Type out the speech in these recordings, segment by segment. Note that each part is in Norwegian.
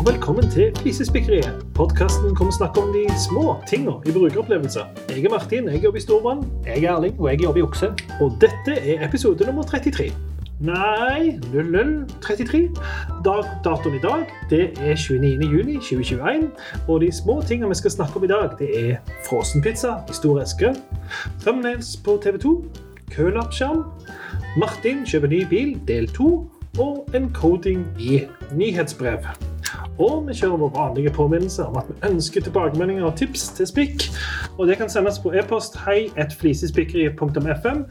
og velkommen til Flisespikkeriet. Podkasten hvor vi snakker om de små tingene i brukeropplevelser. Jeg er Martin, jeg jobber i Storbrann. Jeg er Erling, og jeg jobber i Okse. Og dette er episode nummer 33. Nei 0033. Dag, datoen i dag det er 29. juni 2021. Og de små tingene vi skal snakke om i dag, det er frossenpizza i stor eske, thumbnails på TV2, kølappskjerm, Martin kjøper ny bil, del 2, og en coding i nyhetsbrev. Og vi kjører vår vanlige påminnelse om at vi ønsker tilbakemeldinger og tips til spikk. Og det kan sendes på e-post hei.flisespikkeri.fm.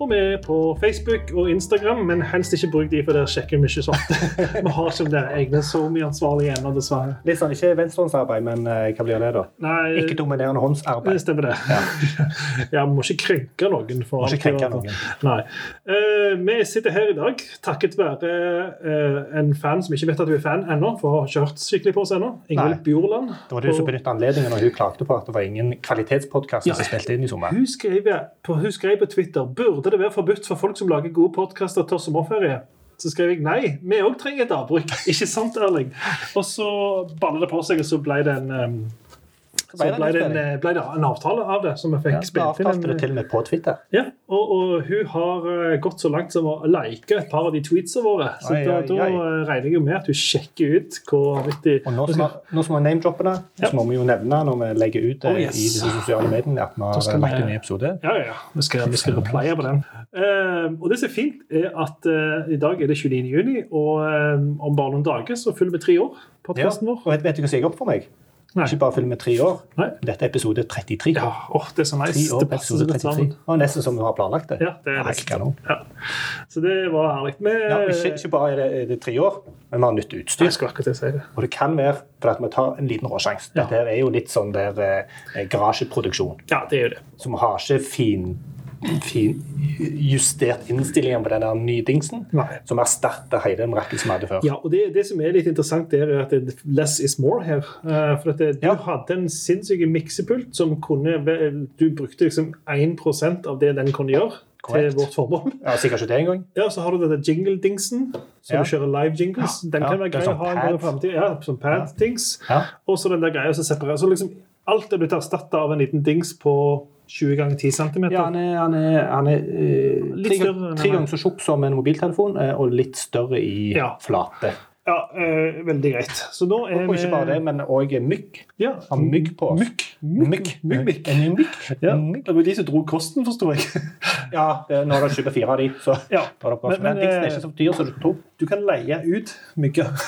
Og vi er på Facebook og Instagram, men helst ikke bruk de, for der sjekker vi ikke sånt. vi har ikke dere egne SoMe-ansvarlige ennå, dessverre. Litt sånn, Ikke venstrehåndsarbeid, men eh, hva blir det, da? Nei, Ikke dominerende det håndsarbeid. stemmer det. Ja, vi må ikke krenke noen. For Må ikke krenke noen. Nei. Uh, vi sitter her i dag takket være uh, en fan som ikke vet at du er fan ennå, for å ha ikke hørt skikkelig på oss ennå. Ingvild. Bjorland. Det var du som benyttet anledningen når hun klagde på at det var ingen kvalitetspodkaster Ja. som spilte inn i sommer. Hun skrev, på, hun skrev på Twitter burde det være forbudt for folk som lager gode podkaster til sommerferie. Så skrev jeg nei, vi òg trenger et avbruk. Ikke sant, Erling? Og så baller det på seg, og så ble det en um, så ble det en ble det en, avtale av det, som vi fikk Ja, spilt inn. avtalte det til og med på Twitter. ja, og, og hun har eh, gått så langt som å like et par av de tweetsene våre. Så Oi, da, oi, da oi. eh, regner jeg med at hun sjekker ut hvor vittig Og nå som, nå som vi name-dropper det, Ja. så må vi jo nevne når vi legger ut det Oh, yes. i de sosiale mediene, at vi har lagt en ny episode. Ja, ja, ja. Vi skal, vi skal replye på den. Uh, og det som er fint, er at uh, i dag er det 29. juni, og um, om bare noen dager så fyller vi tre år. Ja. Podkasten vår. Og vet vet du hva som gikk opp for meg? Nei. Ikke bare fyller med tre år. Nei. Dette er episode 33. Ja, oh, det er så nice. År Det passer 33. sammen. Og nesten som vi har planlagt det. Ja, det er Helt nesten. kanon. Ja. Så det var herlig. Vi, Ja, ikke, ikke bare er det, er det tre år, men vi har nytt utstyr. jeg skulle akkurat si det. Og det kan være for at vi tar en liten råsjanse. Dette her er jo litt sånn der eh, garasjeproduksjon. Ja, det er jo det. Så vi har ikke fin, fin justert innstillinger på den der nye dingsen Nei. som erstatter hele den rakken som vi hadde før. Ja, og det, det som er litt interessant, er at det less is more her. Uh, For at det, du Ja. hadde en sinnssyk miksepult som kunne Du brukte liksom 1% av det den kunne gjøre Correct. til vårt formål. Ja, sikkert ikke det engang. Ja, så har du denne jingle-dingsen, så Ja. du kjører live jingles. Den Ja, kan være grei å sånn ha en gang i framtida. Ja, som pad-dings. Ja. Og så den der greia som separerer. Så liksom alt er blitt erstatta av en liten dings på 20 ganger 10 cm. Ja, han er, han er, han er eh, Litt tre, større tre er. ganger så tjukk som en mobiltelefon, eh, og litt større i Ja. flate. Ja, øh, veldig greit. Så nå er Og ikke bare det, men òg mygg. Ja. Har mygg på oss. Mygg. Mygg. Mygg. Mygg. Mygg. Ja, det var de som dro kosten, forsto jeg. Ja, det, nå har det kjøpt fire av de, så Ja. er. Men- Men, men, dingsen er ikke så dyr som du tror. Du kan leie ut mygger.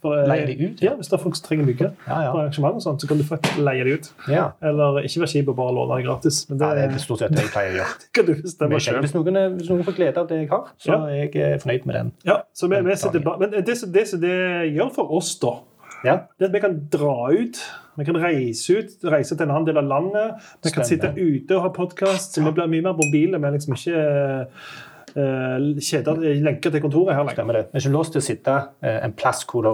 Eh, Leie de ut, Ja, ja. hvis det er folk som trenger mygger Ja, ja. på arrangement, og sånt, så kan du faktisk leie de ut. Ja. Eller ikke være kjip og bare låne det gratis. Men det, ja, det er stort sett det jeg pleier å gjøre. kan du bestemme selv. hvis, noen, er- hvis noen får glede av det jeg har, så er jeg eh, fornøyd med den. Ja, så vi, vi sitter dagen. men det, det som det gjør for oss, da, Ja. det at vi kan dra ut. Vi kan reise ut, reise til en annen del av landet. Vi kan sitte ute og ha podkast. Vi blir mye mer mobile. Vi er liksom ikke uh, kjeder lenker til kontoret her. Stemmer det. Vi er ikke låst til å sitte eh, en plass hvor,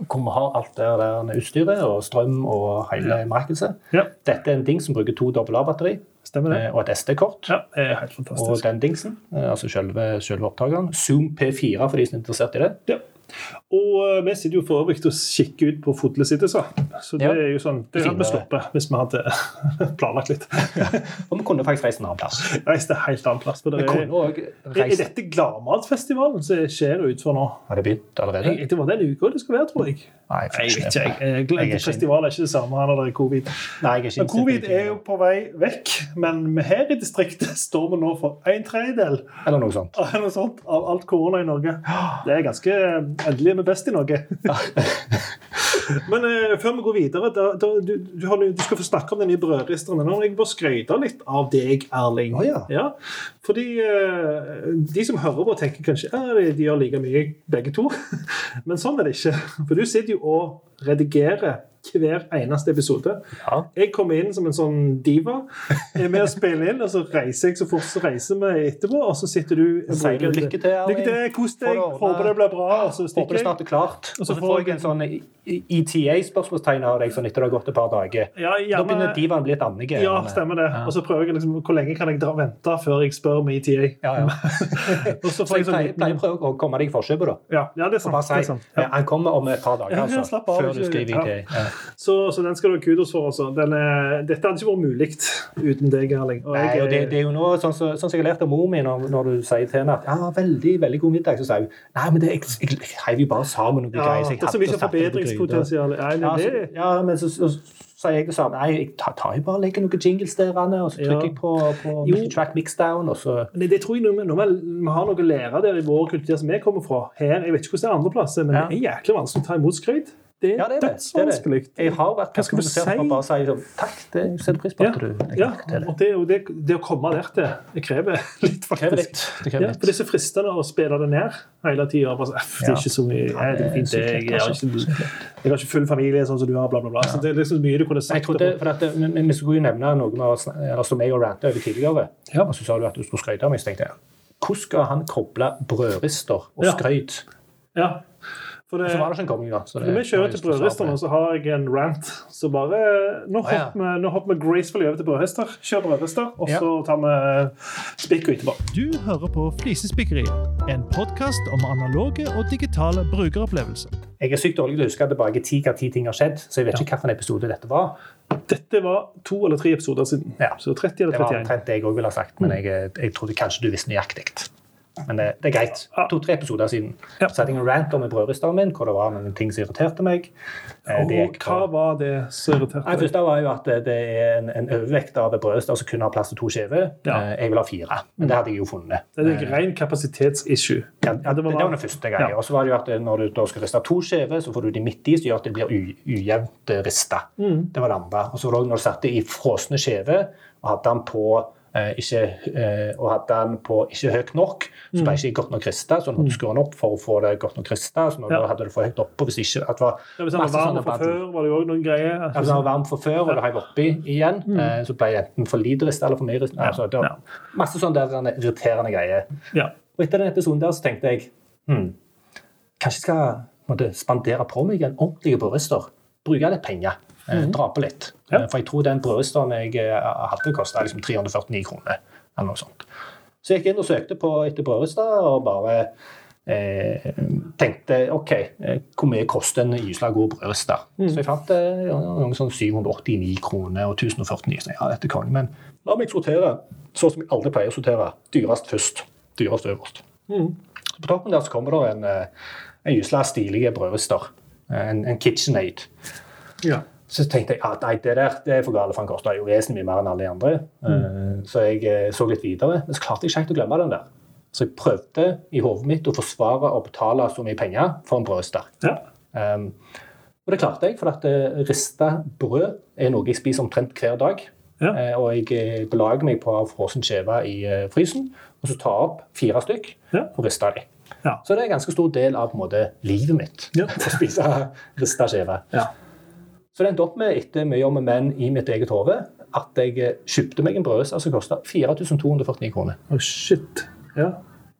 vi har alt det der utstyret og strøm og hele merakelset. Ja, Dette er en ding som bruker to AA-batteri stemmer det. eh, og et SD-kort. Ja, det er helt Og den dingsen, eh, altså selve, selve opptakeren, Zoom P4 for de som er interessert i det. Ja. Og eh, vi sitter jo for øvrig og kikker ut på fotlesittelser. Så det Ja. er jo sånn, det hadde vi sluppet hvis vi hadde planlagt litt. Og vi kunne faktisk reist en annen plass. Reist en helt annen plass. For det kunne er, er dette Gladmatfestivalen som skjer utfor nå? Har det begynt allerede? Jeg- Det var den uka det skulle være, tror jeg. Nei, jeg vet ikke. Jeg, jeg, Jeg er festival er ikke det samme når det er covid. Nei, jeg er ikke Men covid er jo på vei vekk, men her i distriktet står vi nå for en tredjedel Eller noe sånt. Eller noe sånt, av alt korona i Norge. Det er ganske Endelig er vi best i Norge. Men eh, før vi går videre da, da, du, du, har, du skal få snakke om den nye brødristeren. Nå må jeg bare skryte litt av deg, Erling. Oh, ja. Fordi eh, de som hører på, tenker kanskje at de, de gjør like mye, begge to. Men sånn er det ikke. For du sitter jo og redigerer hver eneste episode. Ja. Jeg kommer inn som en sånn diva. Jeg er med å spille inn, og så reiser jeg så fort så reiser vi etterpå. Og så sitter du og Så sier lykke til, Erling. Lykke til, kos deg, håper det blir bra. Og så stikker det Håper snart er klart. Og så får jeg en sånn ETA-spørsmålstegn av deg sånn etter det har gått et par dager. Ja, Da begynner divaen å bli litt annerledes. ja, stemmer det. Ja. Og så prøver jeg liksom hvor lenge kan jeg dra, vente før jeg spør om ETA. Ja, ja. Og så Så får jeg jeg sånn pleier, å prøve å komme deg i forkjøpet, da. Ja, ja, det er sant. Det er sant. ja. Han kommer om et par dager, altså. ja, av, Før du skriver ja. ETA. Ja. Så, så den skal du ha kudos for. Også. Den er, dette hadde ikke vært mulig uten deg, Erling. Og Nei, og det, det er jo noe sånn som sånn jeg har lært av mor mi når, når du sier til henne at ja, veldig veldig god middag, så sier hun nei, men det, jeg, jeg, jeg heiv jo bare sammen noen ja, greier. så jeg det er så mye det forbedringspotensial. Ja, så, det, ja, men så, så, sier jeg det samme. Nei, jeg tar, tar jo bare legger noen jingles der, Anne, og så trykker Ja. jeg på, på Jo. track mixdown, og så Nei, det tror jeg noe, noe, vi har noe å lære der i vår kultur som vi kommer fra. Her, Jeg vet ikke hvordan det er andre plasser, men Ja. det er jæklig vanskelig å ta imot skryt. Det er Ja, det er det. dødsvanskelig. Jeg har vært Hva skal du si? på bare si sånn, takk, det setter pris på Ja, at du ja, og det, og det, det å komme der til, det krever litt, faktisk. krever litt. Det krever Ja, for det er så fristende å spille det ned hele tida. Det er Ja. ikke så mye Ja, ja, det er fint, det. Jeg, jeg, har altså. ikke, jeg har ikke full familie sånn som du har, bla, bla, bla. Så det er liksom mye du kunne Jeg sagt. trodde, det for at, men, men Vi skulle jo nevne noe som jeg og rante over tidligere. Ja. Og så sa du at du skulle skryte av meg. Så tenkte jeg hvordan skal han koble brødrister og Ja. Ja. For det, Så var det ikke en kobling, da. så det- Når vi kjører til brødristerne, så har jeg en rant. Så bare Nå ja. hopper vi, nå hopper vi gracefully over til brødhester. Kjør brødhester, og Ja. så tar vi spikker etterpå. Du hører på Flisespikkeriet, en podkast om analoge og digitale brukeropplevelser. Jeg er sykt dårlig til å huske tilbake ti hva ti ting har skjedd, så jeg vet ikke hvilken episode dette var. Dette var to eller tre episoder siden. Ja. Så 30 eller 31. Det var 31. omtrent det jeg òg ville ha sagt, men jeg, jeg trodde kanskje du visste nøyaktig. Men det, det er greit. To-tre episoder siden Ja. så hadde jeg en rant om brødristeren min, hvor det var noen ting som irriterte meg. Eh, Og hva var det som irriterte deg? første var jo at det er en, en overvekt av brødrister som kun har plass til to skiver. Ja. Eh, Jeg vil ha fire, men det hadde jeg jo funnet. Det er en ren kapasitetsissue. Ja, det, det var den første greia. Og så var det jo at eh, når du skal riste to skiver, så får du de midt i, som gjør at det blir ujevnt eh, rista. Mm. Det var det andre. Og så var det også når du satte i frosne skiver og hadde den på eh, ikke, eh, og hadde den på ikke høyt nok, så ble det ikke godt nok rista. Så du måtte skru den opp for å få det godt nok rista. Så når Mm. Ja. du hadde det for høyt oppe, hvis ikke at det var Ja, hvis den var varm fra før, var det jo òg noen greier. Ja, hvis den var varm fra før, og det heiv oppi igjen, Mm. eh, så ble det enten for lite rista eller for mye rista. Altså, det var masse sånne der irriterende greier. Ja. Og etter den episoden der så tenkte jeg hm, kanskje jeg skal spandere på meg en ordentlig brødrister. Bruke litt penger. eh, Dra på litt. Ja. Eh, For jeg tror den brødristeren jeg eh, hadde, kosta liksom 349 kroner. eller noe sånt. Så jeg gikk inn og søkte på etter brødrister og bare eh, tenkte OK, eh, hvor mye koster en gysla god brødrister? Så jeg fant eh, noen sånn 789 kroner og 1049. Så ja, dette kan jeg, Men la meg sortere sånn som jeg aldri pleier å sortere. Dyrest først. Dyrest øverst. Mm. På toppen der så kommer det en, en gysla stilige brødrister. En, en KitchenAid. ja. Så tenkte jeg at nei, det der det er for gale, for han koster jo vesentlig mye mer enn alle de andre. Eh, Så jeg eh, så litt videre, men så klarte jeg ikke helt å glemme den der. Så jeg prøvde i hodet mitt å forsvare å betale så mye penger for en brødrister. ja. Um, og det klarte jeg, for at uh, rista brød er noe jeg spiser omtrent hver dag. Ja. Uh, og jeg eh, belager meg på å ha frossen skive i uh, frysen, og så ta opp fire stykk Ja. og riste de. Ja. Så det er en ganske stor del av måte, livet mitt Ja. å spise rista skive. Ja. Så det endte opp med, etter mye om og men i mitt eget hode, at jeg eh, kjøpte meg en brødrister som kosta 4249 kroner. Oh, shit. Ja.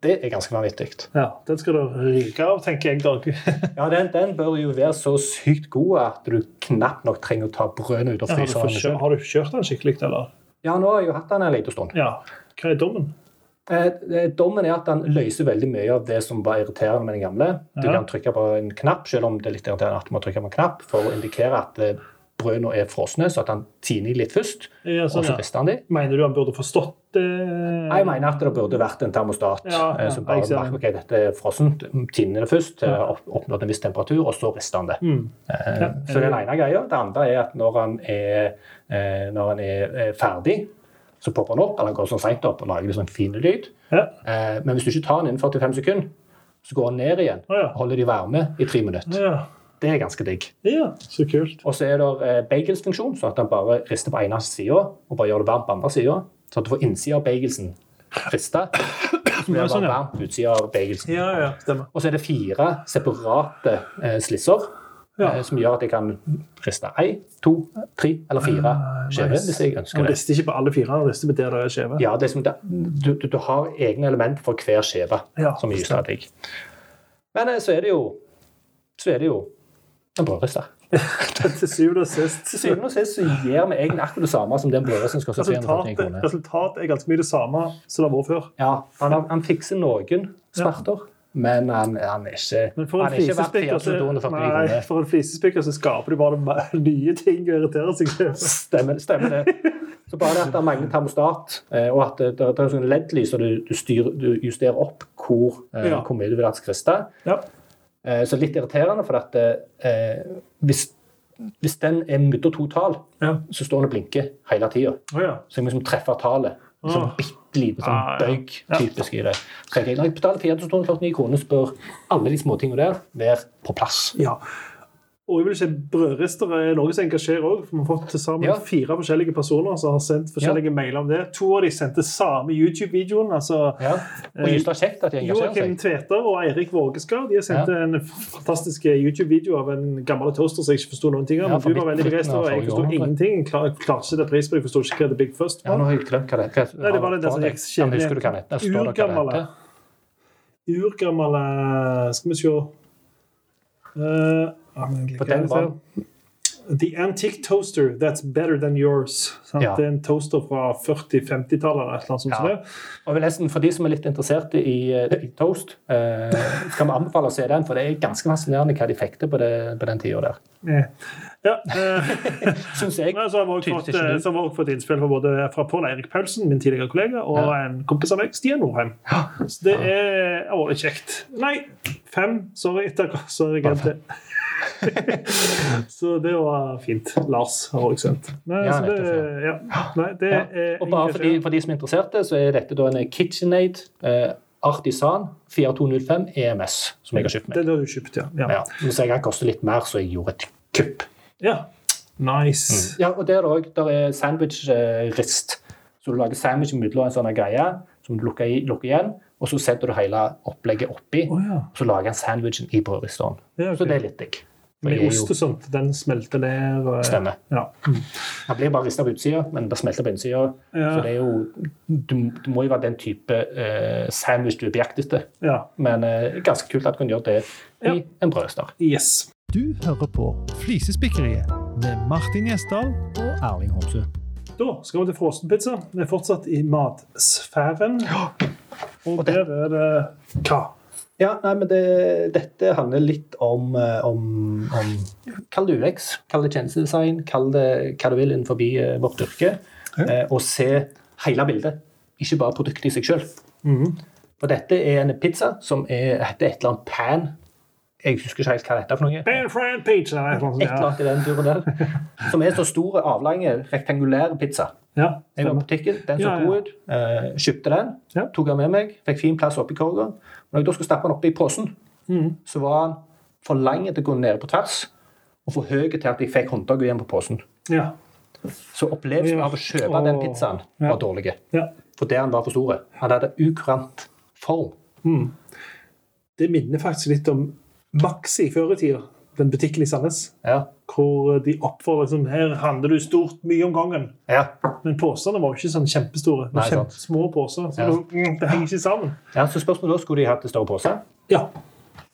Det er ganske vanvittig. ja. Den skal du ryke av, tenker jeg. Dag. Ja, den, den bør jo være så sykt god at du knapt nok trenger å ta brødene ut av Ja, har, fryseren. fått har du kjørt den skikkelig, eller? Ja, nå har jeg jo hatt den en liten stund. Ja. Hva er dommen? Eh, eh, dommen er at han løser veldig mye av det som var irriterende med den gamle. Du kan trykke på en knapp, selv om det er litt irriterende at du må trykke på en knapp, for å indikere at eh, brødene er frosne, så at han tiner litt først, Ja, og sånn, så ja. rister han de. Mener du han burde forstått det? Jeg mener at det burde vært en termostat Ja, ja, eh, som bare merker det. ok, dette er frossent, tiner det først Ja. å opp- oppnå en viss temperatur, og så rister han det. Mm. Eh, Så den ene greia. Det andre er at når han er, eh, når han er eh, ferdig, så popper den opp, eller går sånn seint opp og lager litt sånn fin lyd. Ja. Eh, Men hvis du ikke tar den innen 45 sekunder, så går den ned igjen og holder de varme i tre minutter. Ja. Det er ganske digg. ja, så kult. Og så er det eh, bagelsfunksjon, så at den bare rister på ene sida og bare gjør det varmt på andre sida. Så at du får innsida av bagelsen rista, så blir det sånn, bare varmt på utsida av bagelsen. Ja, ja, stemmer. Og så er det fire separate eh, slisser Ja. eh, som gjør at jeg kan riste én, to, tre eller fire Ah, skjever nice. hvis jeg ønsker det. rister ikke på alle fire, rister på der det er skjeve. Ja, det er som du, du, du har egne element for hver skjeve Ja, som gir digg. Men eh, så er det jo så er det jo en brødrister. Til syvende og sist. Til syvende og sist så gir vi egentlig akkurat det samme som den brødristen skal 349 Resultatet, resultatet er ganske mye det samme som det har vært før. Ja, han, han fikser noen smerter, men han, han er ikke, Men for en er flisespikker så, 4249 nei, kroner. for en flisespikker så skaper de bare nye ting å irritere seg over. Stemmer, stemmer det. Så bare det at det mangler termostat, eh, og at det, det er sånn LED-lys, og du, du, du justerer opp hvor, eh, Ja. hvor mye du vil at skal riste. Ja. Eh, Så litt irriterende, for at eh, hvis, hvis den er mellom to tall, Ja. så står den og blinker hele tida. Oh, ja. Så jeg må liksom treffe tallet. Bitte lite sånn Ah, ja. bøyg typisk i det. Så jeg, når jeg betaler 4249 kroner, spør alle de småtingene der være på plass. ja. Og jeg vil si Brødrister er noe som engasjerer òg. Vi har fått til sammen Ja. fire forskjellige personer som har sendt forskjellige mailer om det. To av de sendte samme YouTube-videoen. altså Ja. Og just har sett kjekt at de engasjerer Joakim. Tveter og Eirik Vågeskar de har sendt Ja. en fantastisk YouTube-video av en gammel toaster som jeg ikke forsto noen ting av. Ja, Men du var veldig begeistra, og jeg forsto ingenting. Klar- klarte ikke sette pris på det. Jeg forsto ikke hva The Big First Ja, nå har jeg glemt hva det er. Nei, det var det der som Ja, gikk men Urgamle. det det det eh, Skal vi se Eh, liker den det, var- The Antique Toaster That's Better Than Yours. Ja. Det er en toaster fra 40-50-tallet. eller noe sånt. som Ja. det. Og nesten For de som er litt interessert i, i toast, eh, skal vi anbefale å se den, for det er ganske fascinerende hva de fikk til på, det, på den tida der. Ja. Ja, eh, Syns jeg. Så har vi også fått, eh, har fått innspill fra både fra Pål Eirik Paulsen, min tidligere kollega, og Ja. en kompis av meg, Stian Nordheim. Så det er alvorlig kjekt. Nei, fem. Sorry. Takk. Sorry, GT. så det var fint. Lars har også sendt. Nei, Ja, det, ja. Nei, det Ja. Og bare for de, for de som er interesserte, så er dette da en KitchenAid eh, Artisan 4205 EMS, som jeg har kjøpt meg. Det har du kjøpt, ja. Ja. Nå jeg kan koste litt mer, så jeg gjorde et kupp. ja. Nice. Ja, og der er også, der er sandwich-rist. Så du lager sandwich mellom en sånn greie som du lukker, i, lukker igjen, og så setter du hele opplegget oppi, Oh, ja. og så lager han sandwichen i brødristeren. Ja, okay. Så det er litt digg. Med ost og sånt. Den smelter ned. Og, Stemmer. Ja. Han blir bare rista på utsida, men det smelter på innsida. Ja. Så det er jo du, du må jo være den type uh, sandwich du er på jakt etter. ja. Men uh, ganske kult at du kan gjøre det i Ja. en brødrister. Yes. Du hører på Flisespikkeriet med Martin Gjesdal og Erling Homsø. Da skal vi til frossenpizza. Vi er fortsatt i matsfæren. Og der er det hva? Ja, nei, men det, dette handler litt om, eh, om, om Kall det UX, kall det tjenestedesign, kall det hva du vil innenfor eh, vårt yrke. Eh, og se hele bildet, ikke bare produktet i seg sjøl. Mhm. For dette er en pizza som er, heter et eller annet pan. Jeg husker ikke helt hva det heter for noe. Pan fried pizza. et eller annet i den turen der. Som er så store, avlange, rektangulære pizza. Ja, Jeg var på butikken, den så god ut. Eh, kjøpte den, tok den med meg, fikk fin plass oppi korgen. Når jeg da skulle stappe den oppi posen, mm. så var den for lang til å gå ned på tvers, og for høy til at jeg fikk håndtaket igjen på posen. ja. Så opplevelsen av å kjøpe den pizzaen Ja. var dårlig. ja. For der den var for stor. Han hadde ukurant form. Det minner faktisk litt om Maxi før i tida. Den butikken i Sandnes. Ja. Hvor de oppfordrer liksom, her handler du stort mye om gangen. Ja. Men posene var ikke sånn kjempestore. Det Nei. Kjempesmå poser. Så Ja. det, mm, henger ikke sammen. ja, så spørsmålet da, skulle de hatt en større pose? Ja,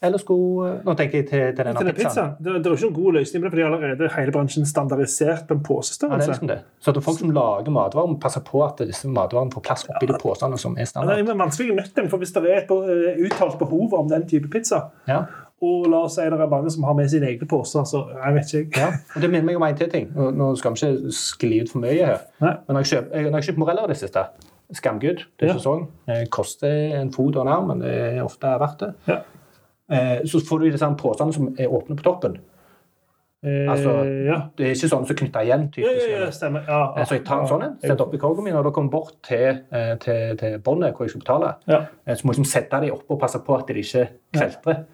Eller skulle Nå tenker jeg til, til denne til den pizzaen. pizzaen. Det, det er ikke noen god løsning på det, for de har allerede hele bransjen standardisert på en Ja, det er liksom det. Så at folk som lager matvarer, må passe på at disse matvarene får plass oppi de posene som er Ja, det standard. er vanskelig å nøtte for hvis det er et eh, uttalt behov om den type pizza, Ja. Og la oss si det er mange som har med sine egne poser, så jeg vet ikke. Ja, og Det minner meg om en til ting. Nå, nå skal vi ikke skli ut for mye her. Nei. Men når jeg kjøper, når jeg kjøper moreller i det siste Skamgud, Det er Ja. sesong. Det koster en fot og en arm, men det er ofte verdt det. Ja. Eh, så får du disse posene som er åpne på toppen. Eh, Altså, ja. Det er ikke sånn som knytter igjen. Typisk. ja, ja, stemmer. Ja, Eh, Så jeg tar en sånn en, setter oppi korgen min, og da kommer bort til, eh, til, til båndet hvor jeg skal betale. Eh, Så må jeg liksom sette dem opp og passe på at de ikke kveltrer.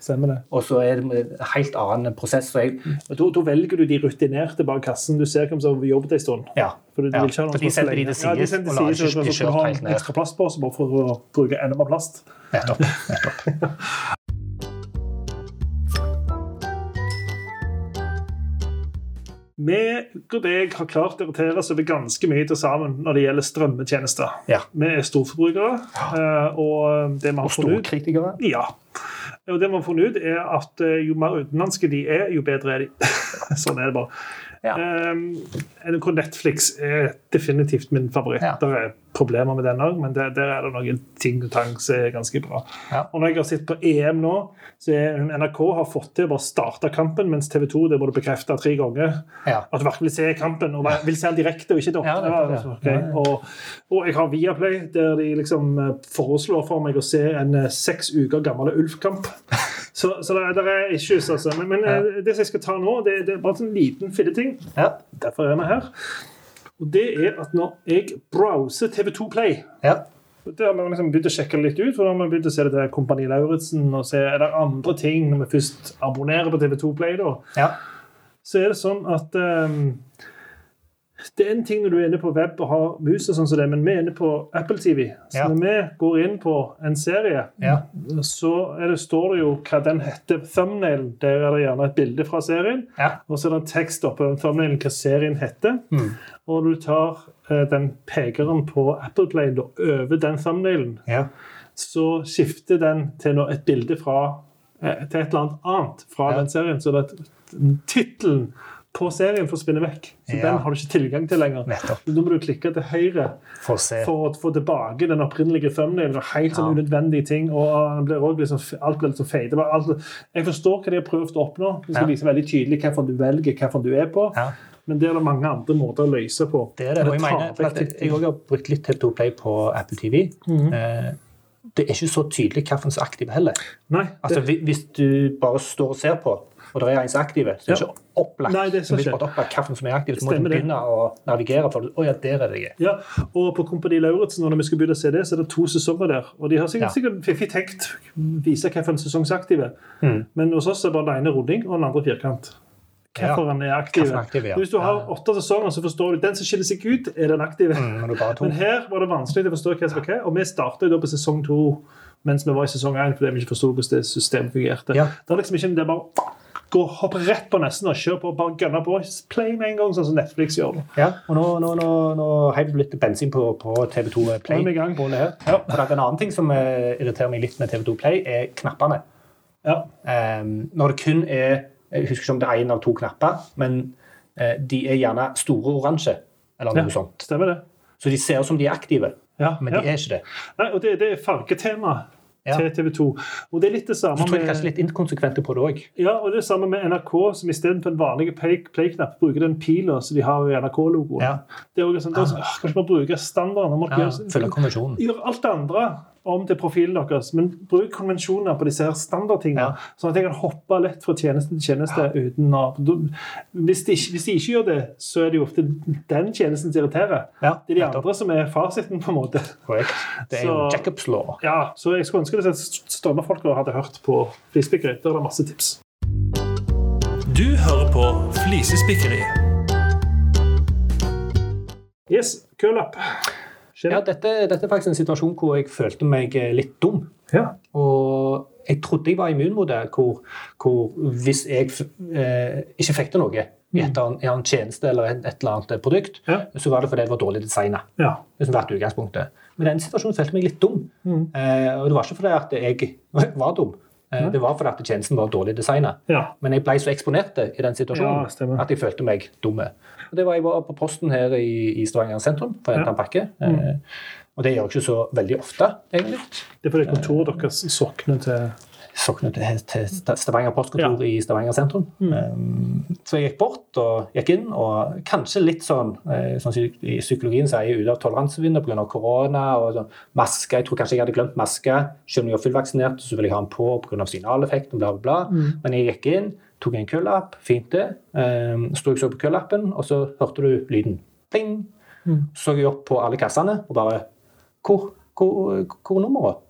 Og så er det en helt annen prosess. Så jeg, Og Da, da velger du de rutinerte bak kassen. Du ser hvem som har jobbet en stund. ja, For du, for de setter de til side Ja, og lar ikke- du ha helt ned. ekstra plastpose bare for å bruke enda mer plast. nettopp. nettopp. Vi og deg har klart å irritere oss over ganske mye til sammen når det gjelder strømmetjenester. Ja. Vi er storforbrukere, eh, og det vi har funnet ut. Ja. Og det man har funnet ut, er at eh, jo mer utenlandske de er, jo bedre er de. sånn er det bare. Ja. Um, NRK Netflix er definitivt min favoritt. Ja. Det er problemer med den òg, men der, der er det noen ting og tang som er ganske bra. Ja. Og når jeg har sett på EM nå, så er NRK har fått til å bare starte kampen, mens TV 2 det må du bekrefte tre ganger. Ja. At du virkelig vil se kampen, og vil se den direkte og ikke Ja, doktor. ja. Ok, Og, og jeg har Viaplay, der de liksom eh, foreslår for meg å se en eh, seks uker gammel Ulf-kamp. Så, så det, er- det er issues, altså. Men, men ja. det som jeg skal ta nå, det, det er bare en liten filleting. Ja. Derfor er vi her. Og det er at når jeg browser TV2 Play Ja. det har vi liksom begynt å sjekke litt ut, for da har vi begynt å se det til Kompani Lauritzen og se er det andre ting når vi først abonnerer på TV2 Play. da, ja. så er det sånn at ehm, det er en ting når du er inne på web og har mus, og sånn som det, men vi er inne på Apple TV. Så Ja. når vi går inn på en serie, Ja. så er det, står det jo hva den heter. Thumbnail, der er det gjerne et bilde fra serien. Ja. Og så er det en tekst oppå den thumbnailen hva serien heter. Mm. Og du tar eh, den pekeren på Apple Play da, over den thumbnailen, ja. så skifter den til noe, et bilde fra eh, til et eller annet annet fra den serien. Så det er tittelen på serien forsvinner vekk. Så Ja. den har du ikke tilgang til lenger. Nettopp. Da må du klikke til høyre Få se. for å få tilbake den opprinnelige thumbnailen. Helt sånn Ja. unødvendige ting. og blir liksom, Alt blir liksom fade. Det alt- Jeg forstår hva de har prøvd å oppnå. De skal Ja. vise veldig tydelig hvilken du velger, hvilken du er på. Ja. Men det er det mange andre måter å løse på. Det er det. Og jeg mener, for at jeg har brukt litt TV2 Play på Apple TV. Mhm. Eh, Det er ikke så tydelig hvilken som er aktiv heller. Nei, det, Altså, Hvis du bare står og ser på, og det er en som er aktiv, så er det Ja. ikke opplagt Nei, det er så ikke. opplagt kaffen som er aktiv. Så må du begynne å navigere for det. Å ja, der er det jeg er. ja, og på Kompani Lauritzen, når vi skal begynne å se det, så er det to sesonger der. Og de har sikkert, Ja. sikkert fiffig tenkt vise hvilken sesongsaktive. Mm. Men hos oss er bare den ene runding og den andre firkant. Hvorfor han er aktiv. Ja. Hvis du har Ja. åtte sesonger, så forstår du den som skiller seg ut, er den aktive. Mm, men. Men her var det vanskelig å forstå hva som var hva. Og vi startet på sesong to mens vi var i sesong én fordi vi ikke forsto hvordan det systemet fungerte. Ja. Det er liksom ikke det er bare gå, hoppe rett på nesten og kjøre på, bare gønne på. Play med en gang, sånn som Netflix gjør. det. Ja, og nå, nå, nå, nå heiv det litt bensin på, på TV2 Play. Nå er i gang. her. Ja, for det er en annen ting som uh, irriterer meg litt med TV2 Play, er knappene. Ja. Um, når det kun er Jeg husker ikke om det er én av to knapper, men uh, de er gjerne store oransje. Eller noe Ja. sånt. Stemmer det. Så de ser ut som de er aktive, Ja, men de er ikke det. Nei, og det, det er fargetema Ja. til TV 2. Og det er litt det samme med kanskje litt inkonsekvente på det òg. Ja, og det er det samme med NRK, som istedenfor en vanlig play- play-knapp bruker den pila som de har i NRK-logoen. Ja. Det er også sånn, det er sånn, Kanskje man bruker standarden? Ja, gjøre- følge konvensjonen. Gjør alt det andre om til profilen deres, men bruk konvensjoner på disse her standardtingene. Ja. Sånn at jeg kan hoppe lett fra tjeneste til tjeneste uten å hvis de, hvis de ikke gjør det, så er det jo ofte den tjenesten som irriterer. Ja, Det er de andre som er fasiten, på en måte. Korrekt. Det er jo Jacobs law. Ja, så jeg skulle ønske det strømmefolka hadde hørt på Flisespikkeri. Der er det masse tips. Du hører på Flisespikkeri. Yes, kølapp. Ja, dette, dette er faktisk en situasjon hvor jeg følte meg litt dum. Ja. Og jeg trodde jeg var immun mot det, hvor, hvor hvis jeg eh, ikke fikk til noe i eller annet- en tjeneste eller et, et eller annet produkt, Ja. så var det fordi det var dårlig designa. ja. Vært utgangspunktet. Men den situasjonen følte meg litt dum. Mm. Eh, og det var ikke fordi at jeg var dum. Eh, det var fordi at tjenesten var dårlig designa. ja. Men jeg ble så eksponert i den situasjonen Ja, at jeg følte meg dumme. Det var Jeg var på posten her i, i Stavanger sentrum for å hente en pakke. Mm. og det gjør jeg ikke så veldig ofte, egentlig. Det er fordi kontoret deres sokner til Soknet til, Stavanger postkontor i Stavanger sentrum. Mm. Um, så jeg gikk bort og gikk inn, og kanskje litt sånn eh, sånn som i psykologien sier ute av toleransevinduet pga. korona og sånn maske. Jeg tror kanskje jeg hadde glemt maske. Selv om jeg var fullvaksinert, så ville jeg ha den på pga. signaleffekten. Bla, bla, bla. Mm. Men jeg gikk inn, tok en køllapp, fint det. Um, sto jeg så på køllappen, og så hørte du lyden. Pling! Mm. Så jeg opp på alle kassene og bare Hvor, hvor, hvor er nummeret?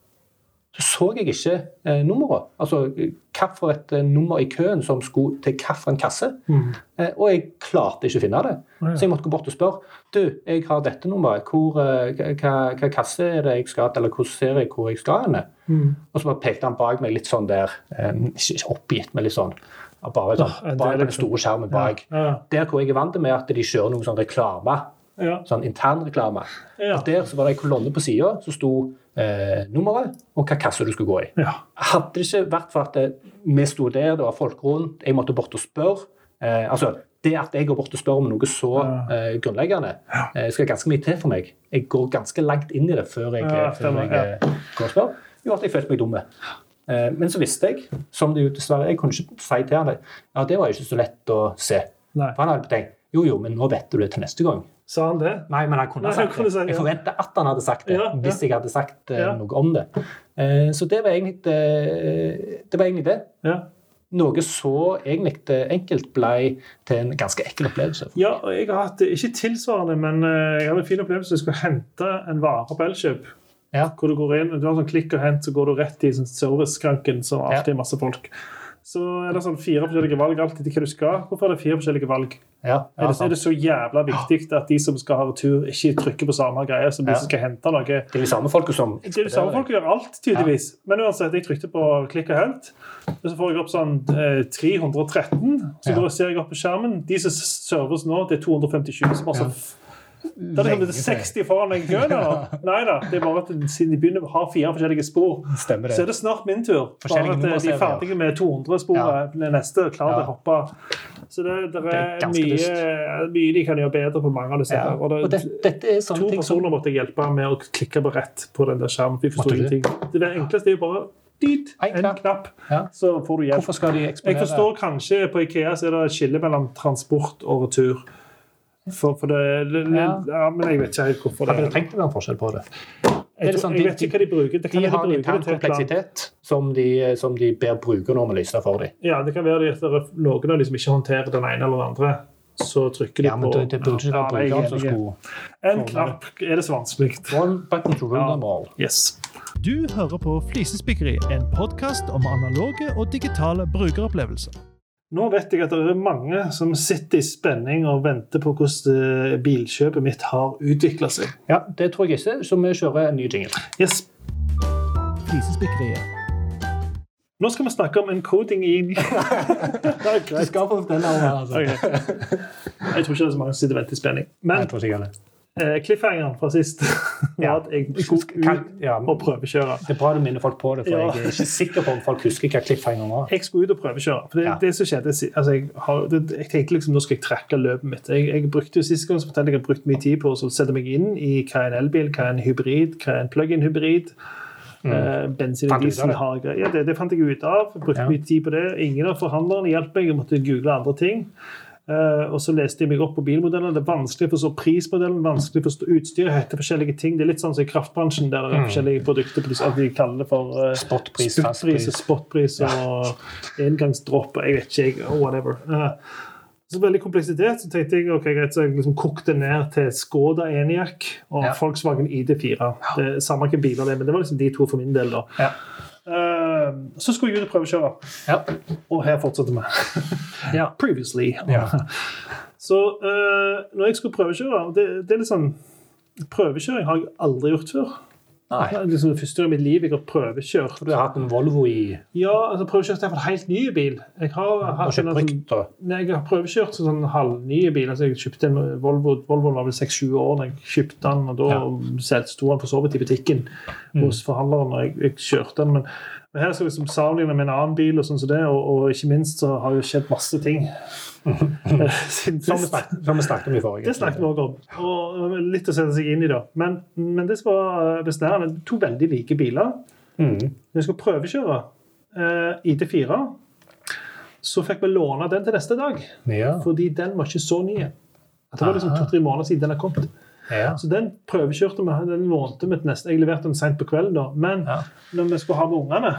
Så så jeg ikke eh, nummeret. Altså hvilket eh, nummer i køen som skulle til hvilken kasse. Mm. Eh, og jeg klarte ikke å finne det. ja. Så jeg måtte gå bort og spørre. Du, jeg har dette nummeret. Hvor, eh, hva, hva kasse er det jeg skal til, eller hvordan ser jeg hvor jeg skal henne? Mm. Og så bare pekte han bak meg litt sånn der, eh, ikke oppgitt, men litt sånn bare sånn, Ah, bak den liksom- store skjermen bak. Ja. Der hvor jeg er vant med at de kjører noe sånn reklame, Ja. sånn internreklame. Ja. Og der så var det en kolonne på sida som sto eh, nummeret og hva kasse du skulle gå i. Ja. Hadde det ikke vært for at eh, vi sto der, det var folk rundt, jeg måtte bort og spørre eh, altså, Det at jeg går bort og spør om noe så eh, grunnleggende, eh, skal ganske mye til for meg. Jeg går ganske langt inn i det før jeg, Ja, før jeg eh, går og spør. Jo, at jeg følte meg dum. Eh, men så visste jeg, som det jo dessverre Jeg kunne ikke si til han det. Ja, det var ikke så lett å se. Nei. For han hadde tenkt jo, jo, men nå vet du det til neste gang. Sa han det? Nei, men han kunne ha sagt det. si ja. Jeg ja. forventer at han hadde sagt det, Ja, hvis jeg hadde sagt eh, Ja. noe om det. Eh, så det var egentlig det. Det var egentlig det. Ja. Noe så egentlig eh, enkelt ble til en ganske ekkel opplevelse. Ja, og jeg har hatt ikke tilsvarende, men eh, jeg hadde en fin opplevelse. Jeg skulle hente en vare på Elkjøp. Ja. Hvor du går inn, du har sånn klikk og hent, så går du rett i sånn serviceskranken, som alltid er masse folk. Så er det sånn fire forskjellige valg alltid til hva du skal. Hvorfor er det fire forskjellige valg? Ja, Er det, er det så jævla viktig at de som skal ha retur, ikke trykker på samme greie som de Ja. som skal hente noe? Det er de samme folka som Det er de samme folk som gjør alt, tydeligvis. Men uansett, jeg trykte på klikk og hent. Og så får jeg opp sånn eh, 313. Så Ja. da ser jeg opp på skjermen. De som serves nå, det er 257. som har så Da er det kommet 60 foran i køen. eller? Nei da. Det er bare at siden de begynner har fire forskjellige spor, Stemmer så er det snart min tur. Bare at eh, de er ferdige med 200-sporet neste, klar til å hoppe. Så det, det Det er er ganske mye, mye de kan gjøre bedre på mange av disse. Ja. Og, det, Og det, det, dette er sånne To ting som personer måtte jeg hjelpe med å klikke på rett på den der skjermen. Vi forstår ingenting. Det, det enkleste er jo bare dit, En knapp, Ja. så får du hjelp. Hvorfor skal de eksponere? Jeg forstår kanskje på Ikea så er det et skille mellom transport og retur. For, for det, det, Ja. ja. Men jeg vet ikke helt hvorfor det det trengt å være en forskjell på det? Jeg, det tror, sånn, jeg de- vet ikke hva de bruker. Det kan De har en de bruker intern det kompleksitet som de, som de ber brukerne om å lyse for dem. Ja, det kan være at noen av de som ikke håndterer den ene eller den andre. Så trykker de Ja, men på det, det burde ikke være Ja, jeg er brukeren som skulle En knapp er det så vanskelig. One button to rule Ja. them all. Yes. Du hører på Flisespikkeri, en podkast om analoge og digitale brukeropplevelser. Nå vet jeg at det er mange som sitter i spenning og venter på hvordan eh, bilkjøpet mitt har utvikla seg. Ja, det tror jeg ikke, så vi kjører en ny jingle. Yes. Nå skal vi snakke om encoding i Det er greit. skal få den altså. Okay. Jeg tror ikke det er så mange som sitter og venter i spenning. Men Jeg tror ikke heller. Eh, cliffhangeren fra sist var at jeg skulle ut ja, og prøvekjøre. Det er bra du minner folk på det, for Ja. jeg er ikke sikker på om folk husker hva cliffhangeren var. Jeg skulle ut og prøvekjøre. For det, Ja. det som skjedde altså jeg, har, det, jeg tenkte liksom nå skal jeg trekke løpet mitt. Jeg, jeg brukte jo Sist gang så fortalte jeg at jeg brukt mye tid på å sette meg inn i hva er en elbil, hva er en hybrid, hva er en plug-in-hybrid. Eh, bensin og Mm. Diesel har greier. Ja, det, det fant jeg ut av. Jeg brukte mye tid på det. Ingen av forhandlerne hjalp meg. Jeg måtte google andre ting. Eh, og så leste jeg meg opp på bilmodellene. Det er vanskelig å forstå prismodellen, vanskelig å forstå utstyret. heter forskjellige ting. Det er litt sånn som i kraftbransjen, der det er forskjellige produkter. At de kaller det for uh, Mm. Spotpris, Spotpris spotpris og engangsdropp og jeg vet ikke, jeg, whatever. Uh, så veldig kompleksitet. Så tenkte jeg ok, greit, så jeg liksom kokte ned til Skoda Eniac og Ja. Volkswagen ID4. Det Samme hvilke biler det er, men det var liksom de to for min del. da. Ja. Eh, så skulle jeg ut og prøvekjøre, Ja. og her fortsetter vi. Ja. Previously. Ja. Så eh, når jeg skulle prøvekjøre det, det er litt sånn Prøvekjøring har jeg aldri gjort før. Nei. Det er liksom det første gang i mitt liv jeg har prøvekjørt. Du har hatt en Volvo i Ja, altså prøvekjørt en helt ny bil. Jeg har, hatt en, sånn, brukt. og- nei, jeg har prøvekjørt en sånn halvny bil. Altså, jeg kjøpte en Volvo, Volvoen var vel 6-7 år da jeg kjøpte den, og da ja. sto den for så vidt i butikken hos forhandleren, og jeg, jeg kjørte den. Men, men her skal vi liksom sammenligne med en annen bil, og sånn som det, og, og ikke minst så har jo skjedd masse ting. Eh, Som vi snakket, om i forrige. Det snakket vi også om. Og litt å sette seg inn i, da. Men, men det som var eh, besnærende, to veldig like biler. Mm. Når vi skulle prøvekjøre eh, ID4, så fikk vi låne den til neste dag. Ja. Fordi den var ikke så ny. Det var liksom to-tre måneder siden den har kommet. ja. Så den prøvekjørte vi, den lånte vi til neste. Jeg leverte den sent på kvelden, da. Men Ja. når vi skulle ha med ungene,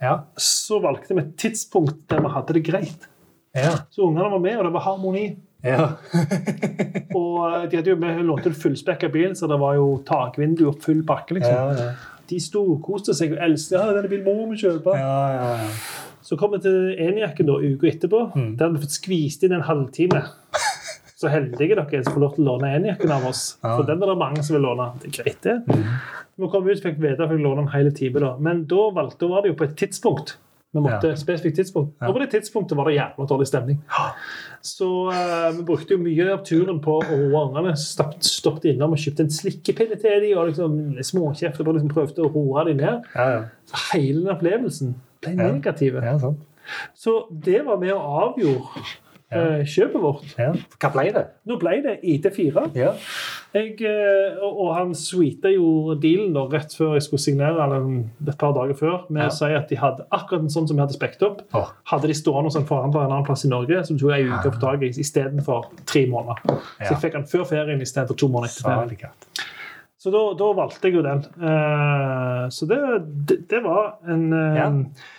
Ja. så valgte vi et tidspunkt der vi hadde det greit. Ja. Så ungene var med, og det var harmoni. ja. Og eh, de hadde jo med, lånte en fullspekka bil, så det var jo takvindu og full pakke. liksom. Ja, ja. De storkoste seg og Eldste ja, denne bilen må vi kjøpe. Ja, ja, ja. Så kom vi til Eniacken da, uka etterpå. Mm. Der hadde vi fått skvist inn en halvtime. Så heldige dere som får lov til å låne Eniacken av oss. Mm. For den er det mange som vil låne. Det er greit, det. Vi kom ut, fikk vite at vi fikk låne en hel time. da. Men da, valgte, var det jo på et tidspunkt Vi måtte Ja. spesifikt tidspunkt. Og på det tidspunktet var det jævla dårlig stemning. Så uh, vi brukte jo mye av turen på å roe ungene. Stoppet, innom og kjøpte en slikkepille til dem. Og liksom småkjeft og liksom prøvde å roe dem ned. Ja, ja. Hele den opplevelsen ble negativ. ja sant. Så det var med og avgjorde kjøpet vårt. Ja. Hva ble det? Nå ble det ID4. Ja. Jeg, eh, og, og han sweeta jo dealen da, rett før jeg skulle signere, eller et par dager før, med Ja. å si at de hadde akkurat en sånn som vi hadde spekt opp. oh. Hadde de stående hos en forhandler en annen plass i Norge, som tok ei uke å få tak i istedenfor tre måneder. Så jeg fikk den før ferien istedenfor to måneder etter ferien. Så da, da valgte jeg jo den. Uh, så det, det, det var en uh, Ja.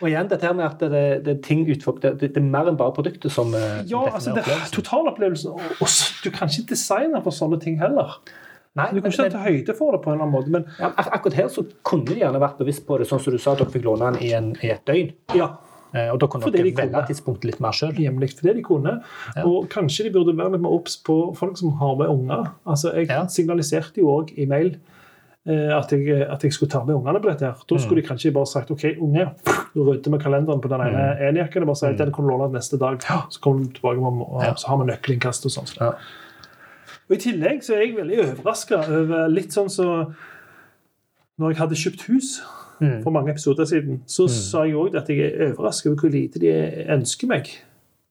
Og igjen dette her med at det, det er ting utfor, det, det er mer enn bare produktet som uh, Ja, altså det, er totalopplevelsen. Og, og du kan ikke designe for sånne ting heller. Nei, Du kan ikke ta høyde for det på en eller annen måte. Men ja, akkurat her så kunne de gjerne vært bevisst på det, sånn som du sa, at dere fikk låne den i, en, i et døgn. ja, og da kunne dere de velge tidspunktet litt mer sjøl. hjemlig for det de kunne. Ja. Og kanskje de burde være litt mer obs på folk som har med unger. Altså, Jeg Ja. signaliserte jo òg i mail eh, at jeg, at jeg skulle ta med ungene på dette. her. Da skulle de kanskje bare sagt OK, unge, nå rydder vi kalenderen på den ene enjakken. og Bare si at den kan du låne neste dag. Så kommer du tilbake og, og Ja. så har vi nøkkelinnkast og sånn. Ja. Og I tillegg så er jeg veldig overraska over litt sånn så Når jeg hadde kjøpt hus Mm. for mange episoder siden, så sa jeg òg at jeg er overrasket over hvor lite de ønsker meg.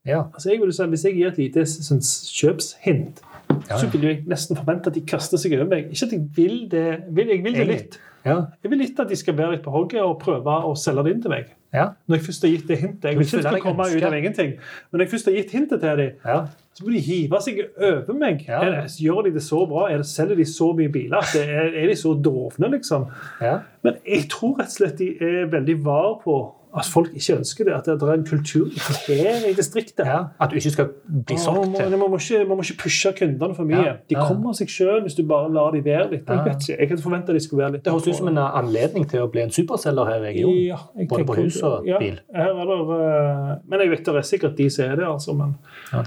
Ja. Altså jeg vil si, Hvis jeg gir et lite sånn, kjøpshint, Ja, så vil jeg nesten forvente at de kaster seg over meg. Ikke at jeg vil det, vil, jeg vil det litt. Ja. Jeg vil litt at de skal være litt på hogget og prøve å selge det inn til meg. Ja. Når jeg først har gitt det hintet. Jeg vil ikke skal komme komme ut av ingenting. Men når jeg først har gitt hintet til dem, ja. så må de hive seg over meg. Ja. Er det, gjør de det så bra? Er det, selger de så mye biler? Er, er de så dovne, liksom? ja. Men jeg tror rett og slett de er veldig var på at folk ikke ønsker det. At det er en kultur her i distriktet. ja. At du ikke skal bli solgt til. man, må ikke, man må ikke pushe kundene for mye. Ja, De kommer av seg sjøl hvis du bare lar dem være litt. Jeg vet ikke, jeg hadde forventa de skulle være litt Det høres ut som en anledning til å bli en superselger her i regionen. ja, Både på hus og bil. Her er det, eh, men jeg vet det er sikkert de som er det, altså. Men,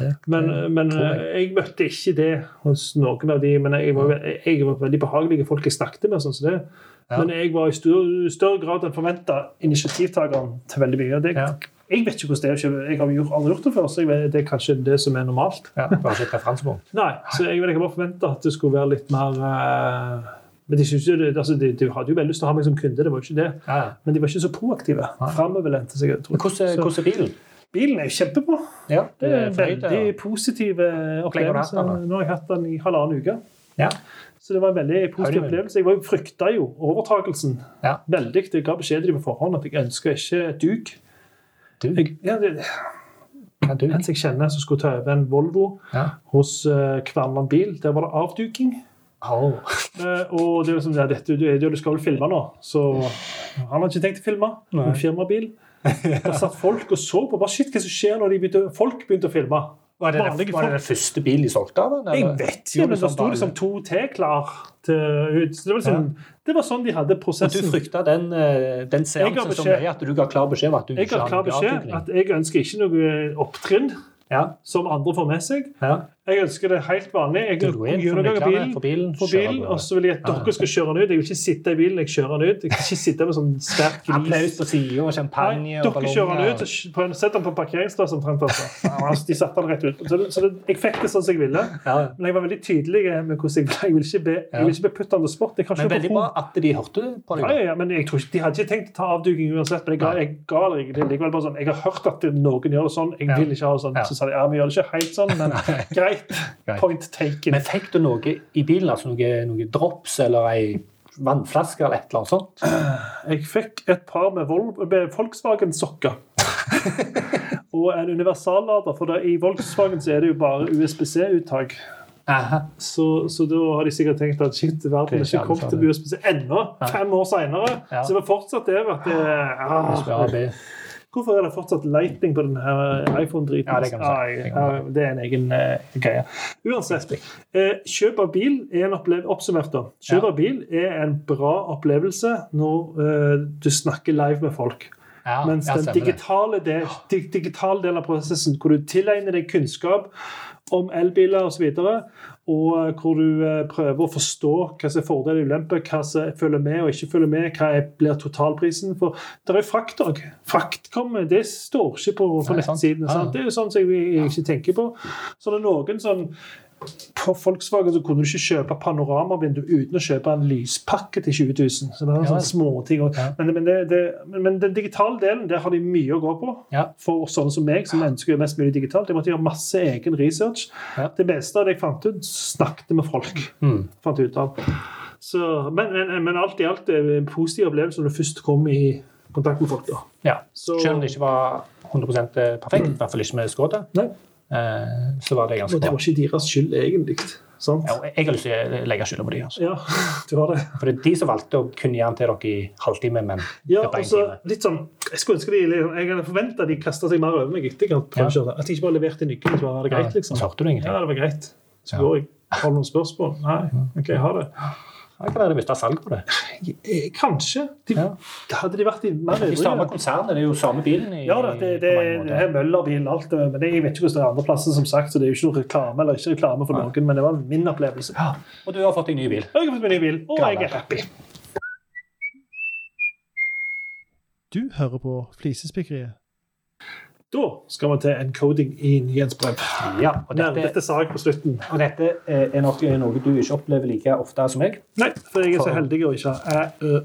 det, men, det men tror eh, jeg møtte ikke det hos noen av de. Men jeg var, jeg var veldig behagelige folk jeg snakket med. sånn som det. Ja. Men jeg var i større, større grad enn forventa initiativtakeren til veldig mye. Det, Ja. Jeg vet ikke hvordan det er. Jeg har aldri gjort det før, så jeg vet, det er kanskje det som er normalt. Ja, bare ikke referansepunkt. Nei, så jeg, vet, jeg bare forventa at det skulle være litt mer uh, Men de, jo det, altså, de, de hadde jo veldig lyst til å ha meg som kunde, det var jo ikke det. Ja. Men de var ikke så proaktive. Men hvordan, hvordan er bilen? bilen er jo kjempebra. Ja, Det er fornøyd, veldig positive opplevelser. Nå har jeg hatt den i halvannen uke. Ja. Så det var en veldig positiv opplevelse. Jeg var frykta jo overtakelsen Ja. veldig. Jeg ga beskjed til dem på forhånd at jeg ønska ikke et duk. Du, Jeg, ja, det, ja, du. en som jeg kjenner som skulle ta over en Volvo Ja. hos uh, Kverneland bil, der var det avduking. Oh. uh, og det er liksom, ja, dette, du, du skal vel filme nå, så han har ikke tenkt å filme. En firmabil. Der satt folk og så på. bare Shit, hva som skjer når begynte, folk begynte å filme? Var det, Vanlige var det den første bilen de solgte av den? Jeg vet ikke, men sånn sto liksom det som to T-klar til ut. Så det, var liksom, det var sånn de hadde prosessen. Og du frykta den, eh, den Jeg seansen beskjed- mye at du ga klar beskjed om at du Jeg ikke har klar beskjed at jeg ønsker ikke noe opptrinn Ja, som andre får med seg. ja. Jeg ønsker det helt vanlig. Jeg Du går inn, får gjennomgår nøklene bilen, for bilen, for bilen, og så vil jeg at dere skal kjøre den ut. Jeg vil ikke sitte i bilen, jeg kjører den ut. Jeg kan ikke sitte med sånn svært Applaus på sida og champagne Nei, og dere kjører den ut, på en- sett den på parkeringsplassen fremfor seg. Altså, De satte den rett ut. Så, det, så det, jeg fikk det sånn som jeg ville. Men jeg var veldig tydelig med hvordan jeg ville. Jeg vil ikke be, jeg vil ikke be put on the spot. Jeg har Men veldig bra at de hørte på deg. ja, ja, men jeg tror ikke, De hadde ikke tenkt å ta avduking uansett. Men jeg ga, jeg ga det likevel bare sånn, Jeg har hørt at noen gjør det sånn. Jeg vil ikke ha det sånn. Så sa de ja, vi gjør det ikke helt sånn, men greit. Greit. Point taken. Men fikk du noe i bilen? altså Noe, noe drops eller ei vannflaske eller et eller annet sånt? Jeg fikk et par med, med Volkswagen-sokker. og en universallader, for det, i Volkswagen så er det jo bare USBC-uttak. Aha. Så, så da har de sikkert tenkt at shit, verden er ikke kommet til USBC ennå. Fem år seinere. Ja. Så vi er fortsatt der at det, Ja, ah, Hvorfor er det fortsatt lighting på denne iPhone-driten? Ja, det kan si. Ah, Det ja, det er en egen uh, greie. Uansett. uh, kjøp av bil er en opplevelse Oppsummert, da. Kjøp Ja. av bil er en bra opplevelse når uh, du snakker live med folk. Ja, Mens den digitale, del, dig, digitale delen av prosessen, hvor du tilegner deg kunnskap om elbiler osv. Og, og hvor du eh, prøver å forstå hva som er fordeler og ulemper, hva som følger med og ikke følger med, hva blir totalprisen. For det er jo frakt òg. Frakt kommer, det står ikke på, på nettsidene. Det er jo sånn som jeg, jeg ikke tenker på. Så det er noen sånn på Volkswagen så kunne du ikke kjøpe panoramavindu uten å kjøpe en lyspakke til 20 000. Så det er Ja. sånne småting. Ja. Men, men, det, det, men, den digitale delen, der har de mye å gå på. Ja. For sånne som meg, som ønsker mest mulig digitalt. Jeg måtte gjøre masse egen research. Ja. Det meste av det jeg fant ut, snakket med folk. Mm. fant ut av. Så, men, men, alt i alt er en positiv opplevelse når du først kom i kontakt med folk. da. Ja. Selv om det ikke var 100% perfekt, i hvert fall ikke med Skoda. Eh, så var det ganske og ganske det var ikke deres skyld, egentlig. Sant? Ja, jeg har lyst til å legge skylda på de, altså. Ja, det var det. For det er de som valgte å kunne gi den til dere i halvtime, men Ja, det en altså, time. litt sånn, Jeg skulle ønske de, Jeg hadde forventa de kasta seg mer over meg etterkant. Ja. At de ikke bare leverte nøkkelen, så var det greit. liksom. Hørte du ingenting. Ja, det var greit. Så går jeg. Har du noen spørsmål? Nei. OK, ha det. Det kan være det mista salg på det. Eh, Kanskje. De, Ja. Hadde de vært i mer ivrige samme konsernet, det er jo samme bilen. I, Ja da, det, det, det er Møllerbil, alt men jeg vet ikke hvordan det er andre plasser, som sagt, så det er jo ikke noe reklame eller ikke reklame for noen, men det var min opplevelse. Ja. Og du har fått deg ny bil. Jeg har fått meg ny bil, og jeg er happy. Du hører på Flisespikkeriet. Da skal vi til encoding i nyhetsbrev. Ja, og dette, Dette sa jeg på slutten. og dette eh, er nok noe du ikke opplever like ofte som meg. Nei, for jeg er så heldig å ikke ha æ, ø,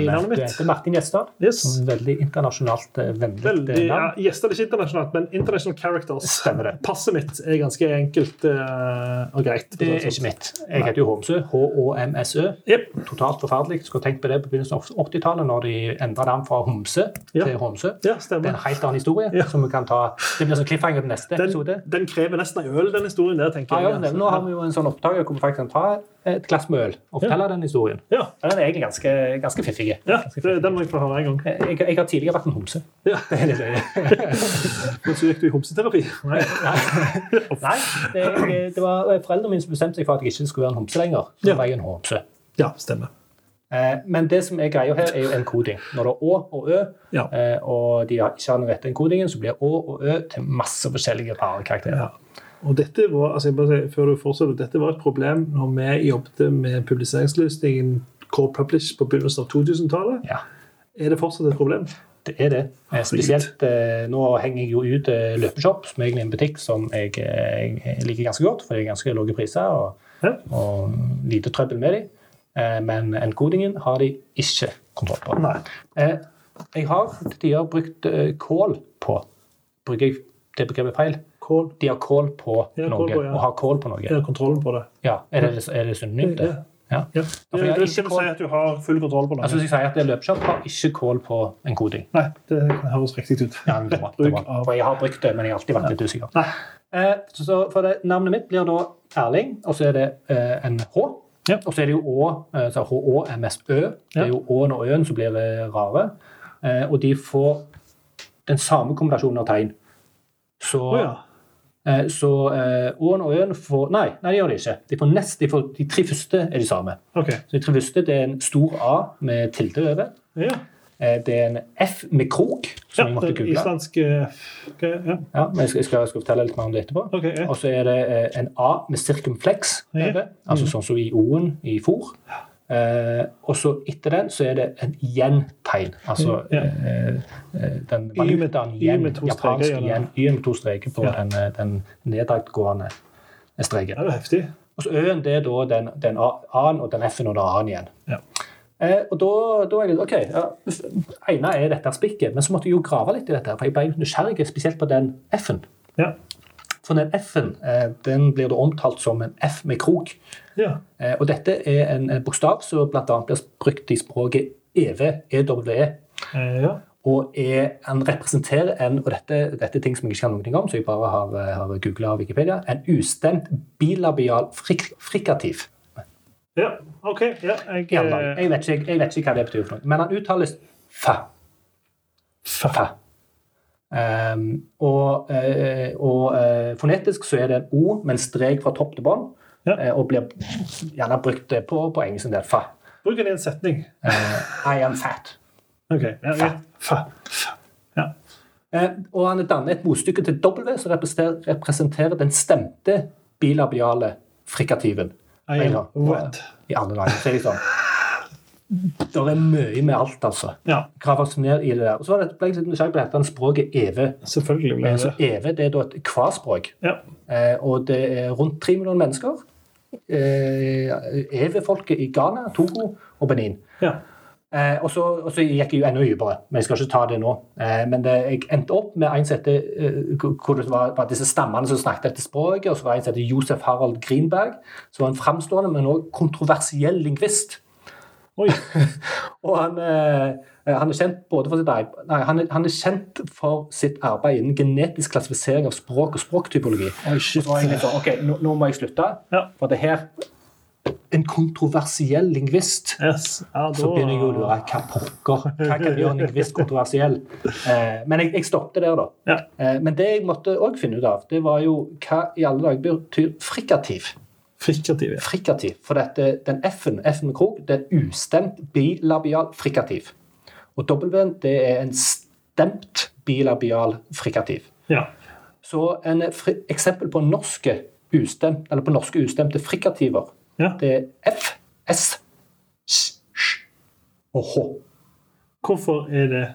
i navnet mitt. Du heter Martin Gjestad. Yes. Veldig internasjonalt eh, vennlig Veldig, eh, ja, Gjestad er ikke internasjonalt, men international characters. Stemmer det. Passet mitt er ganske enkelt eh, og greit. Det er ikke mitt. Jeg heter jo Homsø. H-O-M-S-Ø. Yep. Totalt forferdelig. Skulle tenkt på det på begynnelsen av 80-tallet, når de endra navn fra Homse Ja. til Homsø. Ja, Det er en helt annen historie. Ja. Som vi kan ta. Det blir sånn cliffhanger til neste Den, episode. den krever nesten en øl, den historien der, tenker Ja, jeg. ja, nå har vi jo en sånn opptaker hvor vi faktisk kan ta et glass med øl og fortelle den historien. Ja, Den er egentlig ganske, ganske fiffig. ja det, den må jeg få høre en gang. Jeg, jeg har tidligere vært en homse. Ja. Det er det er. Men så gikk du i homseterapi. Nei. Nei, det, det var foreldrene mine som bestemte seg for at jeg ikke skulle være en homse lenger. Så Ja. var jeg en homse. Ja, stemmer. Eh, Men det som er greia her, er jo enkoding. Når det er Å og Ø, Ja. eh, og de har ikke har den rette enkodingen, så blir Å og Ø til masse forskjellige rare karakterer. Ja. Og dette var, altså jeg bare sier, før du fortsetter, dette var et problem når vi jobbet med publiseringsløsningen Core Publish på begynnelsen av 2000-tallet. Ja. Er det fortsatt et problem? Det er det. Eh, Spesielt eh, nå henger jeg jo ut Løpeshop, som egentlig er en butikk som jeg, jeg liker ganske godt, for det er ganske lave priser og, Ja. og lite trøbbel med dem. Eh, Men enkodingen har de ikke kontroll på. Nei. Eh, Jeg har til tider brukt eh, kål på Bruker jeg det begrepet feil? Kål. De har kål på Ja, noe, kål på, ja. og har kål på noe. Det kontrollen på det? Ja, Er det, er det synonymt? det? Ja. Ja. Det, jeg det å kål. si at du har full kontroll på noe. Altså, jeg sier at det løpeshop, har ikke kål på enkoding. Nei, det høres riktig ut. Ja, det var, det var. For jeg har brukt det, men jeg har alltid vært litt usikker. Nei. Eh, så, så for det, Navnet mitt blir da Erling, og så er det eh, en H. Ja. Og så er det jo Å, eh, så H-Å-M-S-Ø. Det er jo Å-en og Ø-en som blir eh, rare. Eh, og de får den samme kombinasjonen av tegn. Så, oh, ja. så Å-en og Ø-en får Nei, nei, det gjør de ikke. De, får nest, de, får, de tre første er de samme. Okay. Så De tre første det er en stor A med tilde over. Ja. Eh, Det er en F med krok, som ja jeg måtte google. Islandsk okay, ja. Ja, men jeg skal, jeg skal, fortelle litt mer om det etterpå. Okay, Ja. Og så er det eh, en A med cirkumflex Ja. altså sånn som i O-en i fôr. Eh, og så etter den så er det en yen-tegn. Altså Ja. eh, eh, den valutaen yen, japansk yen, Y med to streker på den, den nedadgående streken. ja, det er heftig. Og så Ø-en det er da den, den A-en og den F-en og den A-en igjen. Ja. Eh, og da, da er jeg ok, ja, ene er dette spikket, men så måtte jeg jo grave litt i dette, for jeg ble nysgjerrig spesielt på den F-en. Ja. For den F-en eh, den blir da omtalt som en F med krok. Ja. Eh, og dette er en en bokstav som bl.a. blir brukt i språket EVE, EWE. Eh, ja. Og er, han representerer en og dette, dette er ting som jeg ikke kan noe om, så jeg bare har, eh, har googla Wikipedia, en ustemt bilabial frik, frikativ. Ja. OK. Ja, jeg Ja, eh, jeg, vet ikke, jeg vet ikke hva det betyr, for noe, men han uttales fa. Fa. Um, og uh, og uh, fonetisk så er det en O med en strek fra topp til bånn, Ja. uh, og blir gjerne brukt på, på engelsk en del. Fa. Bruk den i en setning. I am fat. Okay. Ja, ja. Fa. Fa. Ja. Og han danner et motstykke til W som representerer den stemte bilabiale frikativen. I am red. I alle dager. Så det sånn. Det er mye med alt, altså. Ja, Grave oss ned i det der. Og så ble jeg litt nysgjerrig på dette språket eve. selvfølgelig. ble Eh, det Så eve det er da et kvaspråk. Ja. Eh, og det er rundt tre millioner mennesker. Eh, Eve-folket i Ghana, Togo og Benin. Ja. Eh, og, så, og så gikk jeg jo enda dypere, men jeg skal ikke ta det nå. Eh, men det, jeg endte opp med en sette, eh, hvor det var, var disse stammene som snakket dette språket, og så var det en som het Josef Harald Greenberg, som var en framstående, men også kontroversiell lingvist. Og han, eh, han er kjent både for sitt arbeid, nei, han er, han er kjent for sitt arbeid innen genetisk klassifisering av språk og språktypologi. Oi, Og så var jeg litt sånn, ok, nå, nå må jeg slutte, Ja. for det her En kontroversiell lingvist. Yes. Ja, da, Så begynner jeg å lure hva pokker Hva kan gjøre en lingvist kontroversiell? Eh, men jeg, jeg stoppet der, da. Ja. Eh, men det jeg måtte òg finne ut av, det var jo hva i alle dager betyr frikativ. Frikativ. ja. Frikativ. For dette, den F-en, F med krok, det er ustemt bilabial frikativ. Og W-en, det er en stemt bilabial frikativ. Ja. Så en eksempel på norske ustemt, eller på norske ustemte frikativer, Ja. det er F, S, S, Sj og H. Hvorfor er det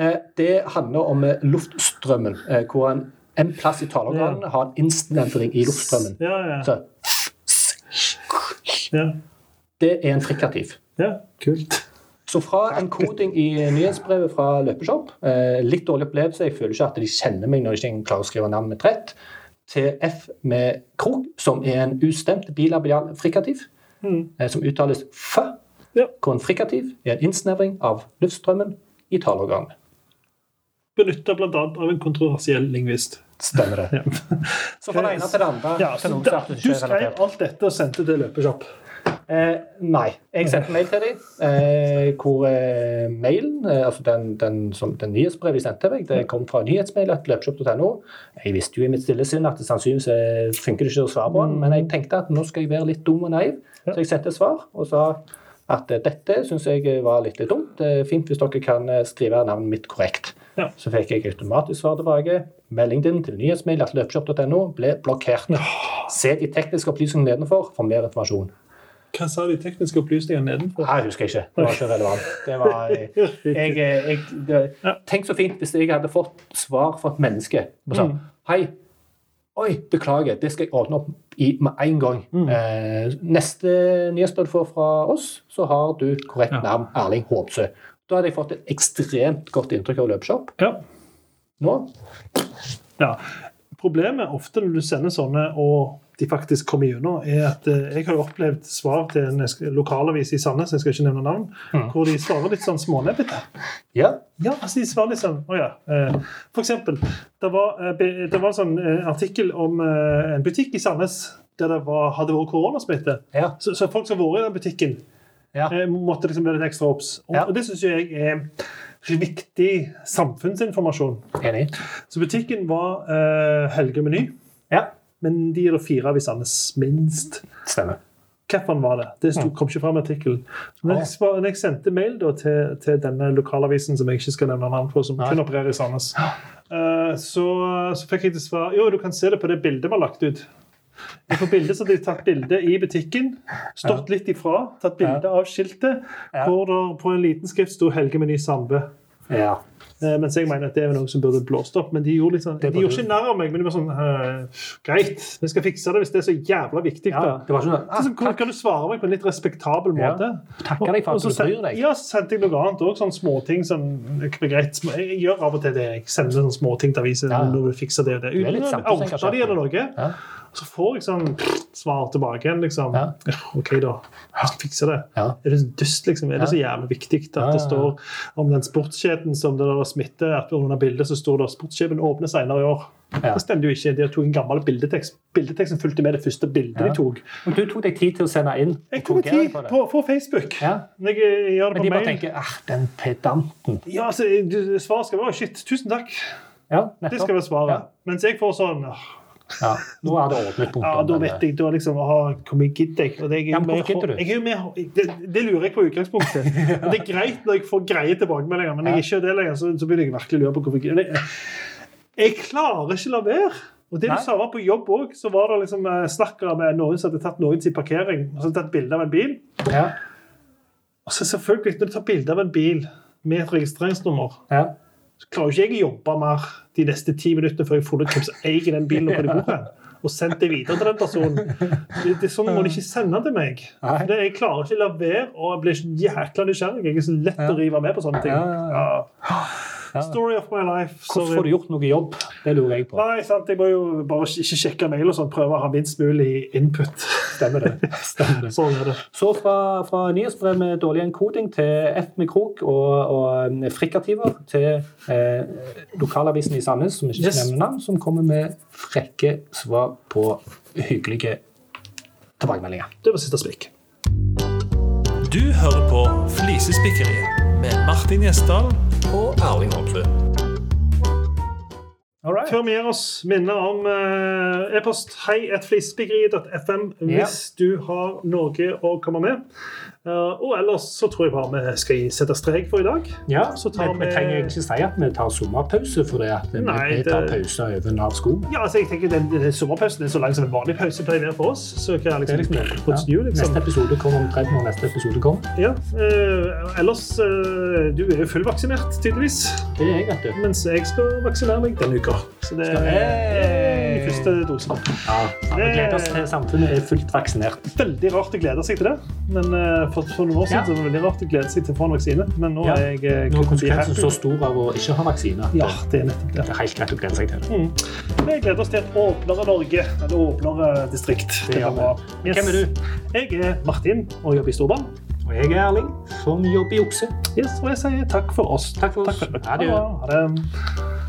Eh, Det handler om eh, luftstrømmen, eh, hvor en, en plass i taleorganene har en innsnevring i luftstrømmen. Ja, ja. Så Ja, det er en frikativ. ja. kult. Så fra en koding i nyhetsbrevet fra Løpeshop, eh, litt dårlig opplevelse, jeg føler ikke at de kjenner meg når de ikke klarer å skrive navnet mitt rett, til F med krok, som er en ustemt bilabial frikativ, Mm. eh, som uttales F, Ja. hvor en frikativ er en innsnevring av luftstrømmen i taleorganet. Benytta bl.a. av en kontroversiell lingvist. Stemmer det. Så fra det ene til det andre Ja, så da, du skrev alt dette og sendte til Løpeshop. Eh, nei. Jeg sendte mail til dem, eh, hvor eh, mailen, eh, altså den, den, som, den nyhetsbrevet de sendte meg, det kom fra nyhetsmail.løpshop.no. Jeg visste jo i mitt stille sinn at det sannsynligvis eh, funker det ikke å svare på den, men jeg tenkte at nå skal jeg være litt dum og naiv, så jeg sendte svar og sa at eh, dette syns jeg var litt, litt dumt. Det er fint hvis dere kan skrive navnet mitt korrekt. Ja. Så fikk jeg automatisk svar tilbake. Meldingen din til nyhetsmail.løpshop.no ble blokkert. Se de tekniske opplysningene nedenfor for mer informasjon. Hva sa de tekniske opplysningene nedenfor? Nei, jeg husker ikke. Det var ikke relevant. Det var, jeg, jeg, det, tenk så fint hvis jeg hadde fått svar fra et menneske og sa Mm. Hei, oi, beklager, det skal jeg ordne opp i med en gang. Mm. Eh, neste nyhetsbrev du får fra oss, så har du korrekt Ja. navn Erling Håpsø. Da hadde jeg fått et ekstremt godt inntrykk av Løpeshop. Ja. Nå ja. Problemet ofte når du sender sånne, og de faktisk kommer gjennom, er at eh, jeg har opplevd svar til en lokalavis i Sandnes, jeg skal ikke nevne navn, Mm. hvor de svarer litt sånn smånebbete. Ja. Ja, altså de svarer litt sånn Å ja. Eh, for eksempel, det var, eh, det var en sånn artikkel om en butikk i Sandnes der det var, hadde vært koronasmitte. Ja. Så, så folk som har vært i den butikken, Ja. måtte liksom være litt ekstra obs. Og, Ja. og det syns jeg er viktig samfunnsinformasjon. Enig. Så butikken var eh, Helge Meny. Men de er det fire av i Sandnes, minst. Stemmer. Hvilken var det? Det stod, kom ikke fram i artikkelen. Jeg når jeg sendte mail da, til, til denne lokalavisen, som jeg ikke skal nevne navn på, som Nei. kun opererer i Sandnes, uh, så, så fikk jeg til svar Jo, du kan se det på det bildet vi har lagt ut. På bildet så hadde de tatt bilde i butikken, stått litt ifra, tatt bilde av skiltet, hvor det på en liten skrift sto 'Helge Meny Sandve'. Ja. Eh, Mens jeg mener at det er noe som burde blåst opp. Men de gjorde, litt sånn, de gjorde ikke narr av meg. Men de var sånn eh, Greit, vi skal fikse det hvis det er så jævla viktig. ja. Det var ikke sånn Så ah, kan, kan du svare meg på en litt respektabel Ja. måte? Takker deg for at du bryr deg. Ja, så sendte jeg noe annet òg. Sånne småting som greit. Jeg gjør av og til det. Jeg sender sånne småting til aviser. Ja, ja. når du fikser det og det. Uten å oute de eller noe. Ja. Så får jeg sånn svar tilbake igjen, liksom. Ja. OK, da. Jeg skal fikse det. Ja. Er det så dust, liksom? Er det så jævlig viktig at det står om den sportskjeden som det der smitter? At under bildet så står det 'Sportskjeden åpner senere i år'. Ja. Det stemte jo ikke. De tok en gammel bildetekst. Bildeteksten fulgte med det første bildet Ja. de tok. Men du tok deg tid til å sende inn Jeg tok meg tid på på, på Facebook. Ja. Jeg, jeg gjør det Men på de bare tenker ah, den pedanten. Ja, altså, Svaret skal være 'shit, tusen takk'. Ja, Det skal være svaret. Mens jeg får sånn «Åh, Ja. Nå er det ordnet punkter. Ja, da vet jeg da liksom, Hvor mye gidder jeg? Det, jeg Ja, men? Jeg jo med, det, det lurer jeg på utgangspunktet. Men det er greit når jeg får greie tilbakemeldinger, men når jeg ikke gjør det lenger, så, så begynner jeg virkelig å lure på hvorfor jeg gidder. Jeg, jeg klarer ikke la være. Og det du sa var på jobb òg. Så var det liksom snakkere med noen som hadde tatt noens parkering og så hadde tatt bilde av en bil. ja. Og så selvfølgelig, når du tar bilde av en bil med et registreringsnummer, Ja. Klarer jo ikke jeg å jobbe mer de neste ti minuttene før jeg har funnet hvem som eier den bilen og hvor de bor hen. Og sendt det videre til den personen. Det, det er sånn må de ikke sende til meg. Det, jeg klarer ikke å la være, og jeg blir jækla nysgjerrig. Jeg er så lett å rive med på sånne ting. Ja. Story of my life. Hvordan får du gjort noe jobb? Det lurer jeg på. Nei, sant? Jeg må jo bare ikke sjekke mail og sånn, prøve å ha minst mulig input. Stemmer det. Stemmer det. Sånn er det. Så fra, fra nyhetsbrev med dårlig encoding til F med krok og, og frikkativer til eh, lokalavisen i Sandnes, som ikke Yes. nevner navn, som kommer med frekke svar på hyggelige tilbakemeldinger. Det var siste spikk. Du hører på Flisespikkeriet med Martin Gjesdal og Erling Holmsrud. All right. Før vi gir oss, minner om eh, e-post hei.flisespikkeriet.fm hvis du har noe å komme med. Eh, og ellers så tror jeg bare vi skal sette strek for i dag. Ja, Så tar vi, vi vi- trenger ikke si at vi tar sommerpause, for det at vi, Nei, vi tar det- pause over Nav sko. Ja, altså jeg tenker den, den Sommerpausen er så lang som en vanlig pause pleier å være for oss. Så hva er Det er liksom, liksom, ja. new, liksom? Neste episode kommer omtrent når neste episode kommer. Ja, eh, ellers eh, Du er jo fullvaksinert, tydeligvis. Det er jeg, vet du. Mens jeg skal vaksinere meg denne uka. Så det er Hey! første dose. Ja, Vi gleder oss til samfunnet er fullt vaksinert. Veldig rart å glede seg til det. Men eh, for, for noen år siden Ja. så var det veldig rart å glede seg til å få en vaksine. Men nå Ja. er jeg eh, Nå er konsekvensen så stor av å ikke ha vaksine. Ja, det er nettopp det. Det er helt greit å glede seg til. Mm. Vi gleder oss til et åpnere Norge, Eller åpnere distrikt. Det gjør blir Yes. Hvem er du? Jeg er Martin og jobber i Storbanen. Og jeg er Erling, som jobber i okse. Yes, og jeg sier takk for oss. Takk for oss. Takk for. Ha det.